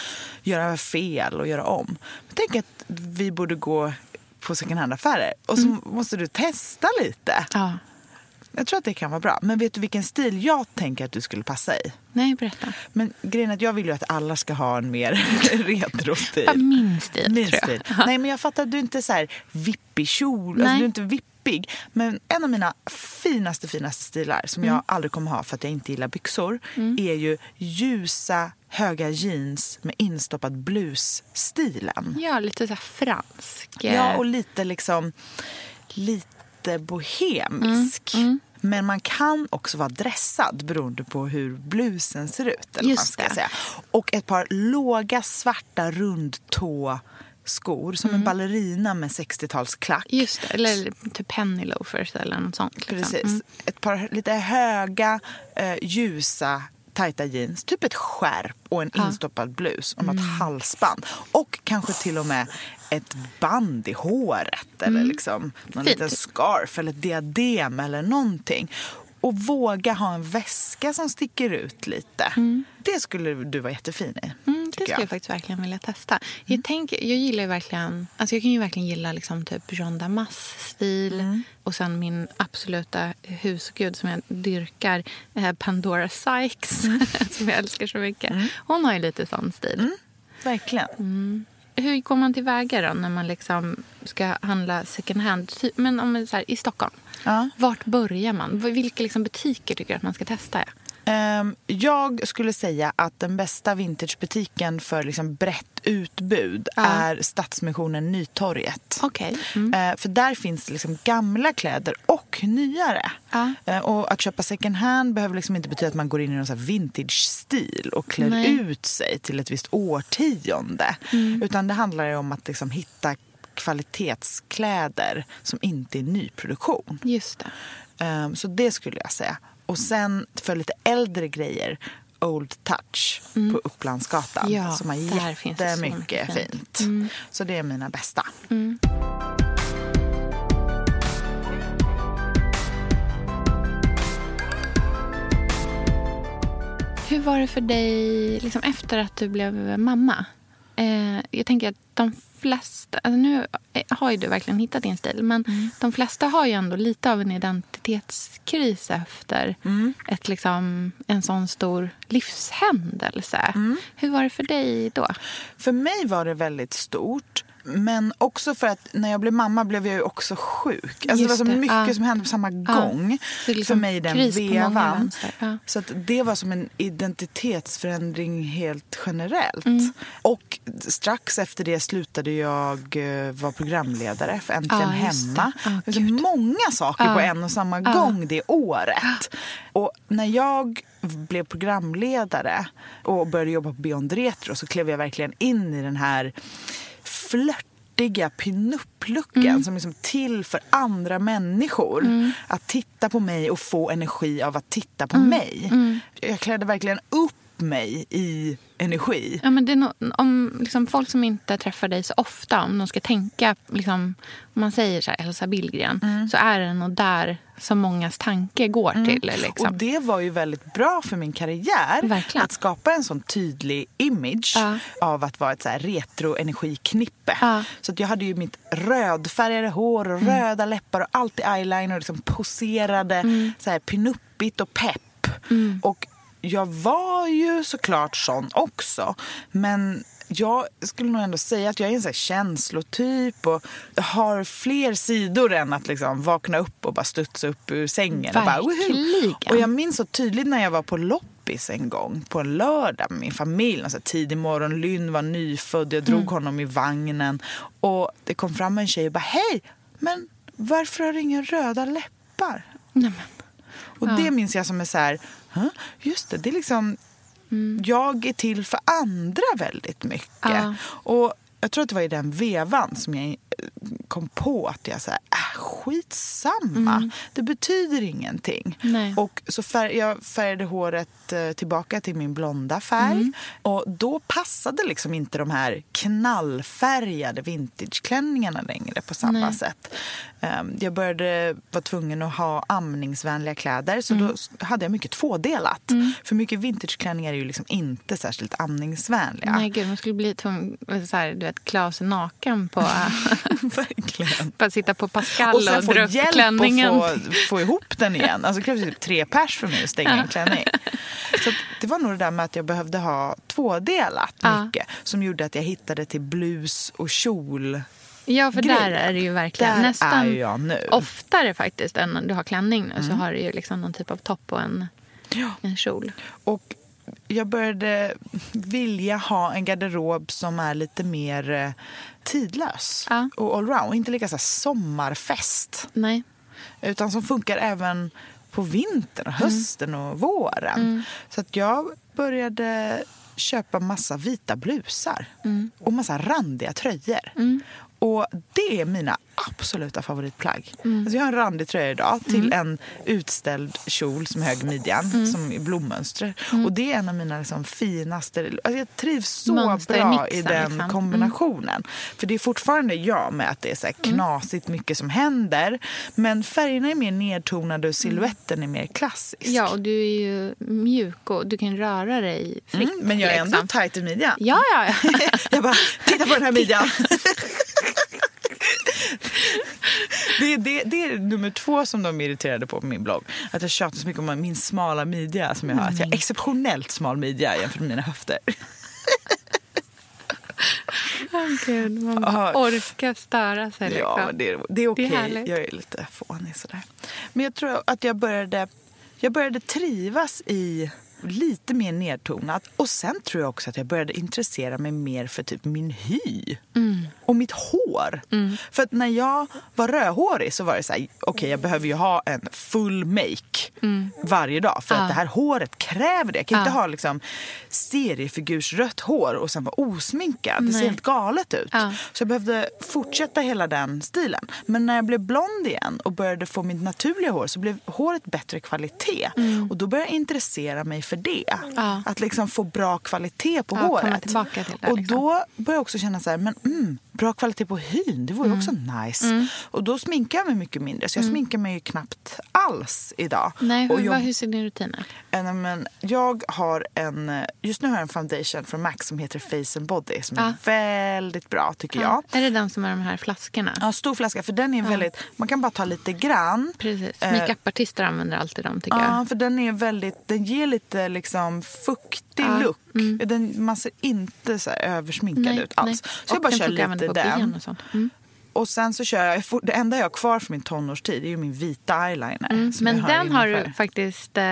göra fel och göra om. Men tänk att vi borde gå på second hand-affärer och så måste du testa lite. Mm. Ja. Jag tror att det kan vara bra. Men vet du vilken stil jag tänker att du skulle passa i? Nej, berätta. Men grejen är att jag vill ju att alla ska ha en mer retro-stil. Min stil, Min tror jag. stil. Nej, men jag fattar att du inte är så här vippig kjol. Alltså, Nej. du är inte vippig. Men en av mina finaste, finaste stilar som Mm. jag aldrig kommer ha för att jag inte gillar byxor är ju ljusa, höga jeans med instoppad blus-stilen. Ja, lite så här fransk. eh, Ja, och lite liksom lite bohemisk. Mm, Men man kan också vara dressad beroende på hur blusen ser ut. Eller vad man Just ska säga. Och ett par låga svarta rundtå skor som en ballerina med 60-talsklack. Mm. Just det, eller typ penny loafers eller något sånt. Liksom. Precis. Mm. Ett par lite höga, eh, ljusa, tajta jeans. Typ ett skärp och en instoppad blus och något Mm. halsband. Och kanske till och med ett band i håret eller liksom någon Mm. Fint. liten scarf eller ett diadem eller någonting. Och våga ha en väska som sticker ut lite. Det skulle du vara jättefin i. Mm, det skulle jag faktiskt verkligen vilja testa. Jag, tänker, jag gillar verkligen, alltså jag kan ju verkligen gilla liksom typ Jean Damas-stil. Och sen min absoluta husgud som jag dyrkar, eh, Pandora Sykes. som jag älskar så mycket. Hon har ju lite sån stil. Verkligen. Hur går man tillväga då när man liksom ska handla second hand? Typ- Men om så här, i Stockholm, Ja. vart börjar man? Vilka liksom butiker tycker du att man ska testa? Ehm, jag skulle säga att den bästa vintagebutiken för liksom brett utbud Ja. är Stadsmissionen Nytorget. Okej. Mm. Eh, för där finns det liksom gamla kläder och nyare. Ja. Eh, och att köpa second hand behöver liksom inte betyda att man går in i någon vintage-stil och klär Nej. ut sig till ett visst årtionde. Mm. Utan det handlar om att liksom hitta kvalitetskläder som inte är nyproduktion. Just det. Så det skulle jag säga. Och sen för lite äldre grejer, Old Touch på Upplandsgatan. Mm. Ja, som har så jättemycket mycket fint. fint. Mm. Så det är mina bästa. Hur var det för dig liksom, efter att du blev mamma? eh, jag tänker att de flesta, alltså nu eh, har ju du verkligen hittat din stil, men Mm. de flesta har ju ändå lite av en identitetskris efter Mm. ett, liksom, en sån stor livshändelse. Mm. Hur var det för dig då? För mig var det väldigt stort. Men också för att när jag blev mamma blev jag ju också sjuk. Alltså det var så det, mycket ja. som hände på samma gång. Liksom för mig i den vevan. ja. Så att det var som en identitetsförändring helt generellt. Mm. Och strax efter det slutade jag eh, vara programledare för Äntligen just det. Hemma. Ja, det så många saker på en och samma gång det året. Och när jag blev programledare och började jobba på Beyond Retro så klev jag verkligen in i den här flörtiga pinup-looken Mm. som är liksom till för andra människor. Att titta på mig och få energi av att titta på Mm. mig. Jag klädde verkligen upp mig i energi. Ja, men det no, om liksom, folk som inte träffar dig så ofta, om de ska tänka, liksom, om man säger så här, Elsa Billgren, Mm. så är det nog där som mångas tanke går till. Liksom. Och det var ju väldigt bra för min karriär. Verkligen. Att skapa en sån tydlig image Ja. av att vara ett så här retro-energiknippe. Ja. Mm. Så att jag hade ju mitt rödfärgade hår och röda läppar och alltid eyeliner och liksom poserade Mm. så här pinuppigt och pepp. Och jag var ju såklart sån också. Men jag skulle nog ändå säga att jag är en så här känslotyp och har fler sidor än att liksom vakna upp och bara studsa upp ur sängen. Och, bara, och jag minns så tydligt när jag var på loppis en gång på en lördag med min familj. Alltså tidig morgon, Lynn var nyfödd, jag drog honom i vagnen och det kom fram en tjej och bara hej, men varför har du inga röda läppar? Nej, men, Och det minns jag som är så här, "Huh? Just det, det är liksom, jag är till för andra väldigt mycket. Ja. Och jag tror att det var i den vevan som jag kom på att jag så här, äh, skitsamma, det betyder ingenting. Nej. Och så färg, jag färgade håret eh, tillbaka till min blonda färg. Och då passade liksom inte de här knallfärgade vintageklänningarna längre på samma Nej. sätt. Ehm, Jag började vara tvungen att ha amningsvänliga kläder så då s- hade jag mycket tvådelat. För mycket vintageklänningar är ju liksom inte särskilt amningsvänliga. Nej, gud, man skulle bli tvungen så här, du vet, sig naken på, Verkligen. att sitta på Pascal Och och, dra upp hjälp klänningen. att få, få ihop den igen. Alltså det krävs typ tre pers för mig att stänga en klänning. Så det var nog det där med att jag behövde ha tvådelat Ja. mycket som gjorde att jag hittade till blus och kjol. Ja, för grejen. där är det ju verkligen Där nästan är jag nu. oftare faktiskt än när du har klänning nu Mm. så har du ju liksom någon typ av topp och en, en kjol. Och jag började vilja ha en garderob som är lite mer eh, tidlös Ja. och allround. Inte lika så sommarfest. Nej. Utan som funkar även på vintern, och hösten och våren. Så att jag började köpa massa vita blusar och massa randiga tröjor. Och det är mina absoluta favoritplagg. Alltså jag har en randig tröja idag till en utställd kjol som är hög i midjan, som är blommönster. Och det är en av mina liksom finaste... Alltså jag trivs så Mönster i bra i mixen, den liksom. kombinationen. För det är fortfarande jag med att det är så här knasigt mycket som händer. Men färgerna är mer nedtonade och siluetten är mer klassisk. Ja, och du är ju mjuk och du kan röra dig fritt. Mm, men jag är ändå liksom. tajt i midjan. Ja, ja, ja. Jag bara, titta på den här midjan. Det, det, det är nummer två som de är irriterade på på min blogg. Att jag tjatar så mycket om min smala midja som jag har. Att jag har exceptionellt smal midja jämfört med mina höfter. Gud, man orkar störa sig. Liksom. Ja, men det, är- det är okej. härligt. jag är lite fånig sådär. Men jag tror att jag började, jag började trivas i lite mer nedtonat. Och sen tror jag också att jag började intressera mig mer för typ min hy. Och mitt hår. För att när jag var rödhårig så var det så här, okej jag behöver ju ha en full make varje dag. För att det här håret kräver det. Jag kan inte ha liksom seriefigursrött hår och sen vara osminkad. Det ser Nej. helt galet ut. Ja. Så jag behövde fortsätta hela den stilen. Men när jag blev blond igen och började få mitt naturliga hår så blev håret bättre kvalitet. Och då började jag intressera mig för det. Mm. Ja. Att liksom få bra kvalitet på Ja, håret. till det, och liksom. då började jag också känna så här, men mm, bra kvalitet på hyn. Det vore ju också nice. Och då sminkar jag mig mycket mindre. Så jag sminkar mig ju knappt alls idag. Nej, och hur, jag, vad, hur ser din rutin ut? Eh, men jag har en, eh, just nu har jag en foundation från MAC som heter Face and Body som är Ja. väldigt bra tycker jag. Är det den som är de här flaskorna? Ja, stor flaska för den är väldigt, man kan bara ta lite grann. Precis. Eh, Makeupartister använder alltid dem tycker Ja, jag. för den är väldigt, den ger lite liksom fuktig Ja, look. Den, man ser inte så översminkad Nej, ut alls. nej. Så jag Och bara den kör lite den. Och. Mm. Sen så kör jag, det enda jag har kvar för min tonårstid är ju min vita eyeliner. Mm. Men jag den har du faktiskt eh,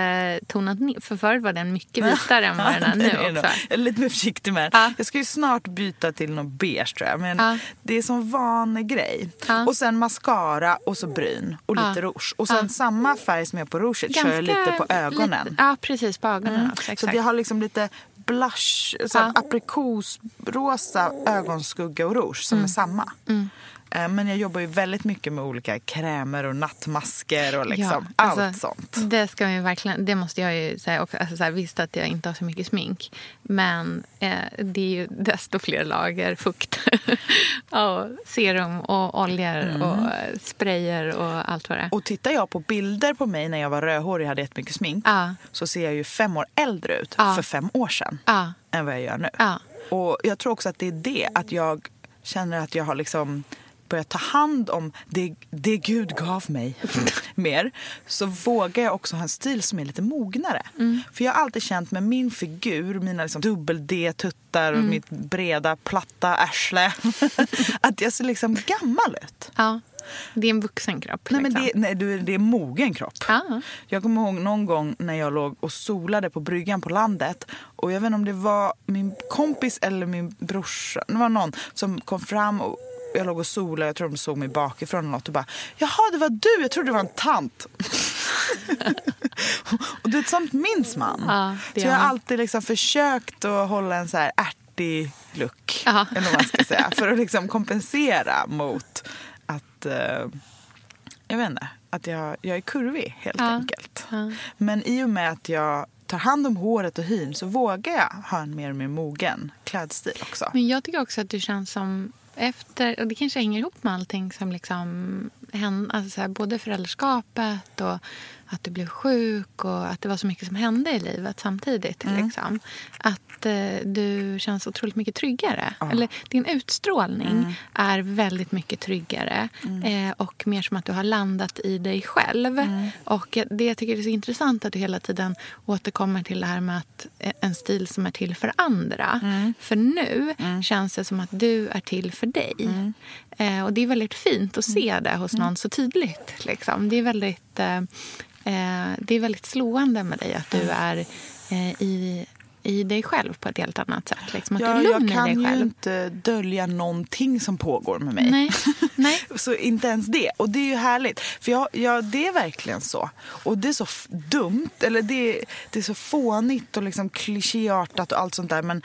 tonat ner. För förut var den mycket vitare än vad den är nu också. Jag är lite mer försiktig med den. Ja. Jag ska ju snart byta till något beige tror jag. Men Ja. det är som vanegrej. Ja. Och sen mascara och så bryn och lite rouge. Och sen samma färg som jag har på rouget kör jag lite på ögonen. Lite, ja, precis. På ögonen också. Så det har liksom lite blush, så Ja. aprikosrosa ögonskugga och rouge som Mm. är samma. Eh, Men jag jobbar ju väldigt mycket med olika krämer och nattmasker och liksom Ja, allt alltså, sånt. Det, ska vi verkligen, det måste jag ju säga också. Alltså, så här, visst att jag inte har så mycket smink. Men eh, det är ju desto fler lager fukt. och serum och oljor och eh, sprayer och allt vad det är. Och tittar jag på bilder på mig när jag var rödhårig och hade jättemycket smink Ja. så ser jag ju fem år äldre ut Ja. för fem år sedan än vad jag gör nu. Och jag tror också att det är det, att jag känner att jag har liksom börjat ta hand om det, det Gud gav mig mer. Så vågar jag också ha en stil som är lite mognare. Mm. För jag har alltid känt med min figur, mina liksom dubbel-D-tuttar och Mm. mitt breda, platta arsle att jag ser liksom gammal ut. ja. Det är en vuxen kropp. Nej, men liksom. det, nej, du, det är mogen kropp. Ja. Jag kommer ihåg någon gång när jag låg och solade på bryggan på landet. Och jag vet inte om det var min kompis eller min brorsa. Det var någon som kom fram och jag låg och solade. Jag tror de såg mig bakifrån eller något och bara Jaha, det var du. Jag trodde det var en tant. och du vet, sånt minns man. Ja, det så jag har alltid liksom försökt att hålla en så här ärtig look. Eller vad man ska säga. För att liksom kompensera mot att eh, jag vet inte, att jag, jag är kurvig helt Ja. enkelt. Ja. Men i och med att jag tar hand om håret och hyn så vågar jag ha en mer och mer mogen klädstil också. Men jag tycker också att du känns som efter, och det kanske hänger ihop med allting som liksom hände, alltså så här, både föräldraskapet och att du blev sjuk och att det var så mycket som hände i livet samtidigt. Mm. Liksom. Att eh, du känns otroligt mycket tryggare. Eller din utstrålning Mm. är väldigt mycket tryggare eh, och mer som att du har landat i dig själv. Mm. Och det jag tycker är så intressant att du hela tiden återkommer till det här med att eh, en stil som är till för andra. Mm. För nu känns det som att du är till för dig. Mm. Eh, och det är väldigt fint att se det hos någon så tydligt. Liksom. Det, är väldigt, eh, eh, det är väldigt slående med dig att du är eh, i, i dig själv på ett helt annat sätt. Liksom. Att du Ja, lugn jag kan dig ju själv. inte dölja någonting som pågår med mig. Nej. Nej. Så inte ens det. Och det är ju härligt. För jag, ja, det är verkligen så. Och det är så dumt, eller det, det är så fånigt och liksom klichéartat och allt sånt där. Men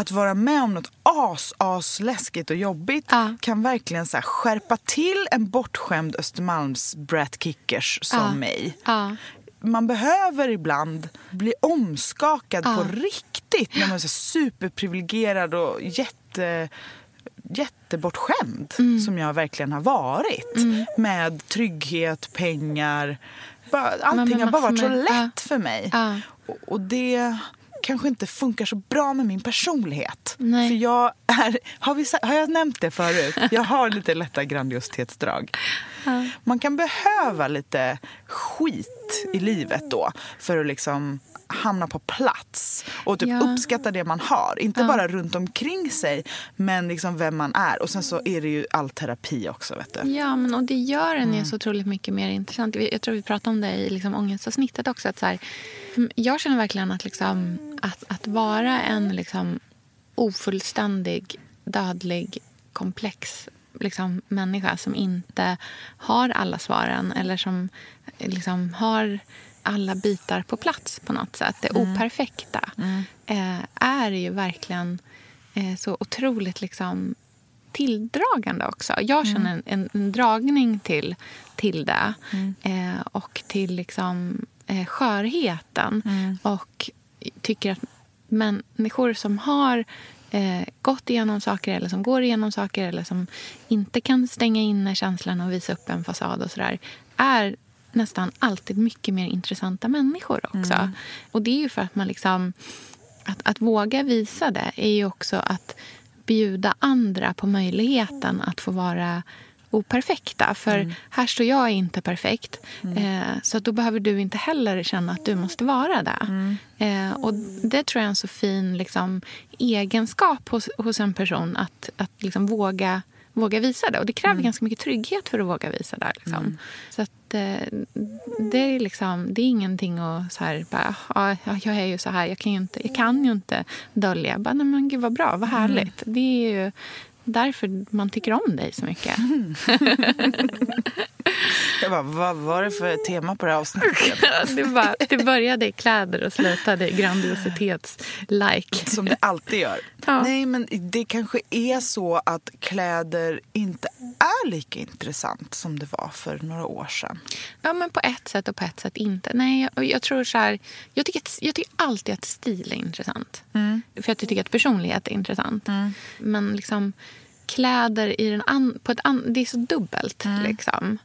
att vara med om något as, as läskigt och jobbigt Ja. kan verkligen så skärpa till en bortskämd Östermalms Brat Kickers som Ja. mig. Ja. Man behöver ibland bli omskakad på riktigt när man är så superprivilegierad och jätte jättebortskämd Mm. som jag verkligen har varit. Med trygghet, pengar. Bara, allting har bara varit så lätt för mig. Och, och det kanske inte funkar så bra med min personlighet. Nej. För jag är, har, vi, har jag nämnt det förut? Jag har lite lätta grandiositetsdrag. Man kan behöva lite skit i livet då för att liksom hamna på plats och typ Ja. uppskatta det man har. Inte bara runt omkring sig, men liksom vem man är. Och sen så är det ju all terapi också. Vet du. Ja, men och det gör en Mm. ju så otroligt mycket mer intressant. Jag tror vi pratade om det i liksom ångestavsnittet också. Att så här, jag känner verkligen att, liksom, att, att vara en liksom, ofullständig, dödlig, komplex liksom, människa som inte har alla svaren eller som liksom, har alla bitar på plats på något sätt, det operfekta, eh, är ju verkligen eh, så otroligt liksom, tilldragande också. Jag känner en, en, en dragning till, till det eh, och till liksom, eh, skörheten. Och tycker att människor som har eh, gått igenom saker eller som går igenom saker eller som inte kan stänga inne känslan och visa upp en fasad och sådär är nästan alltid mycket mer intressanta människor också. Mm. Och det är ju för att man liksom... Att, att våga visa det är ju också att bjuda andra på möjligheten att få vara operfekta. För Mm. här står jag inte perfekt. Eh, så då behöver du inte heller känna att du måste vara det. Mm. Eh, och det tror jag är en så fin liksom, egenskap hos, hos en person att, att liksom våga, våga visa det. Och det kräver Mm. ganska mycket trygghet för att våga visa det. Liksom. Så att, eh, det, är liksom, det är ingenting att så här, bara, "Ja, ja, jag är ju så här, jag kan ju inte, jag kan ju inte dölja. Bara, Nej, men gud vad bra, vad härligt. Det är ju därför man tycker om dig så mycket. Jag bara, vad var det för tema på det här avsnittet? det, bara, det började i kläder och slutade i grandiositets-like. Som det alltid gör. Ja. Nej, men det kanske är så att kläder inte är lika intressant som det var för några år sedan. Ja, men på ett sätt och på ett sätt inte. Nej, jag, jag tror så här, jag tycker, att, jag tycker alltid att stil är intressant. För att jag tycker att personlighet är intressant. Men liksom kläder i den an, på ett an, det är så dubbelt. Liksom.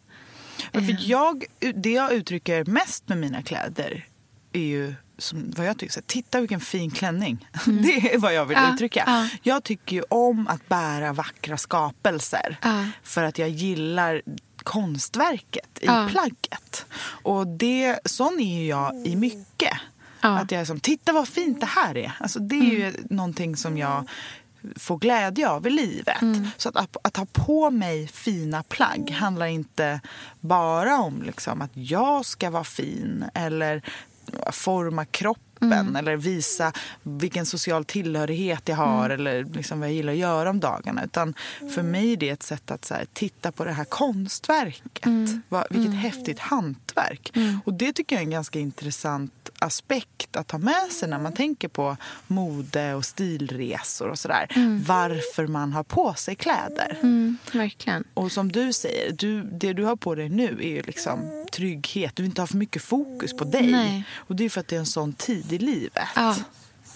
Men För jag, det jag uttrycker mest med mina kläder är ju som vad jag tycker, så här, titta vilken fin klänning. Det är vad jag vill Ja, uttrycka. ja. Jag tycker ju om att bära vackra skapelser. Ja. För att jag gillar konstverket i plagget. Och det, sån är ju jag i mycket. Att jag är som, titta vad fint det här är. Alltså, det är ju någonting som jag får glädje av i livet. Så att, att, att ha på mig fina plagg handlar inte bara om liksom, att jag ska vara fin eller forma kroppen eller visa vilken social tillhörighet jag har eller liksom vad jag gillar att göra om dagarna. Utan för mig är det ett sätt att här, titta på det här konstverket. Vad, vilket häftigt hantverk. Och det tycker jag är en ganska intressant aspekt att ta med sig när man tänker på mode och stilresor och sådär. Varför man har på sig kläder. Mm, verkligen. Och som du säger, du, det du har på dig nu är ju liksom trygghet. Du vill inte ha för mycket fokus på dig. Nej. Och det är för att det är en sån tid i livet. Ja,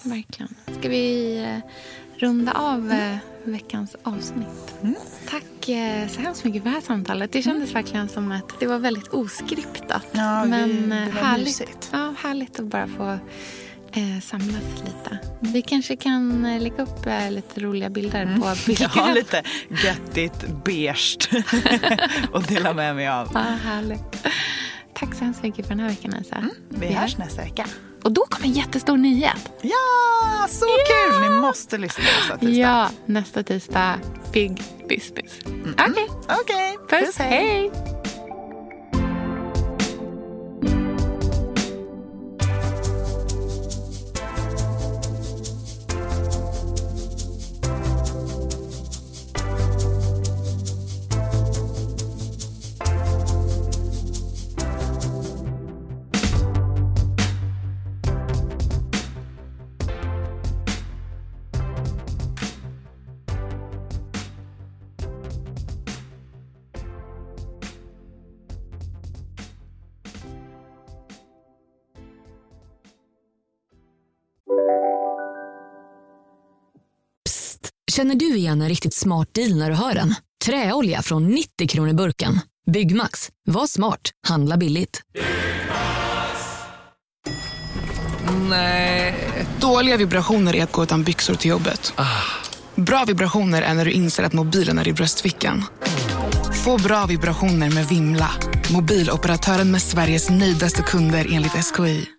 verkligen. Ska vi eh, runda av eh, veckans avsnitt? Tack eh, så hemskt mycket för det här samtalet. Det kändes verkligen som att det var väldigt oskriptat. Ja, men det var härligt, mysigt. ja, härligt att bara få eh, samlas lite. Vi kanske kan eh, lägga upp eh, lite roliga bilder på Jag bilder. har lite göttigt beige att dela med mig av. Ja, härligt. Tack så hemskt mycket för den här veckan, Elsa. Vi hörs nästa vecka. Och då kommer en jättestor nyhet. Ja, så kul! Ni måste lyssna nästa tisdag. Ja, nästa tisdag. Big business. Okej. Okej, Puss, hej! Känner du igen en riktigt smart deal när du hör den? Träolja från 90 kronor burken. Byggmax. Var smart. Handla billigt. Nej. Dåliga vibrationer är att gå utan byxor till jobbet. Bra vibrationer är när du inser att mobilen är i bröstfickan. Få bra vibrationer med Vimla. Mobiloperatören med Sveriges nöjdaste kunder enligt SKI.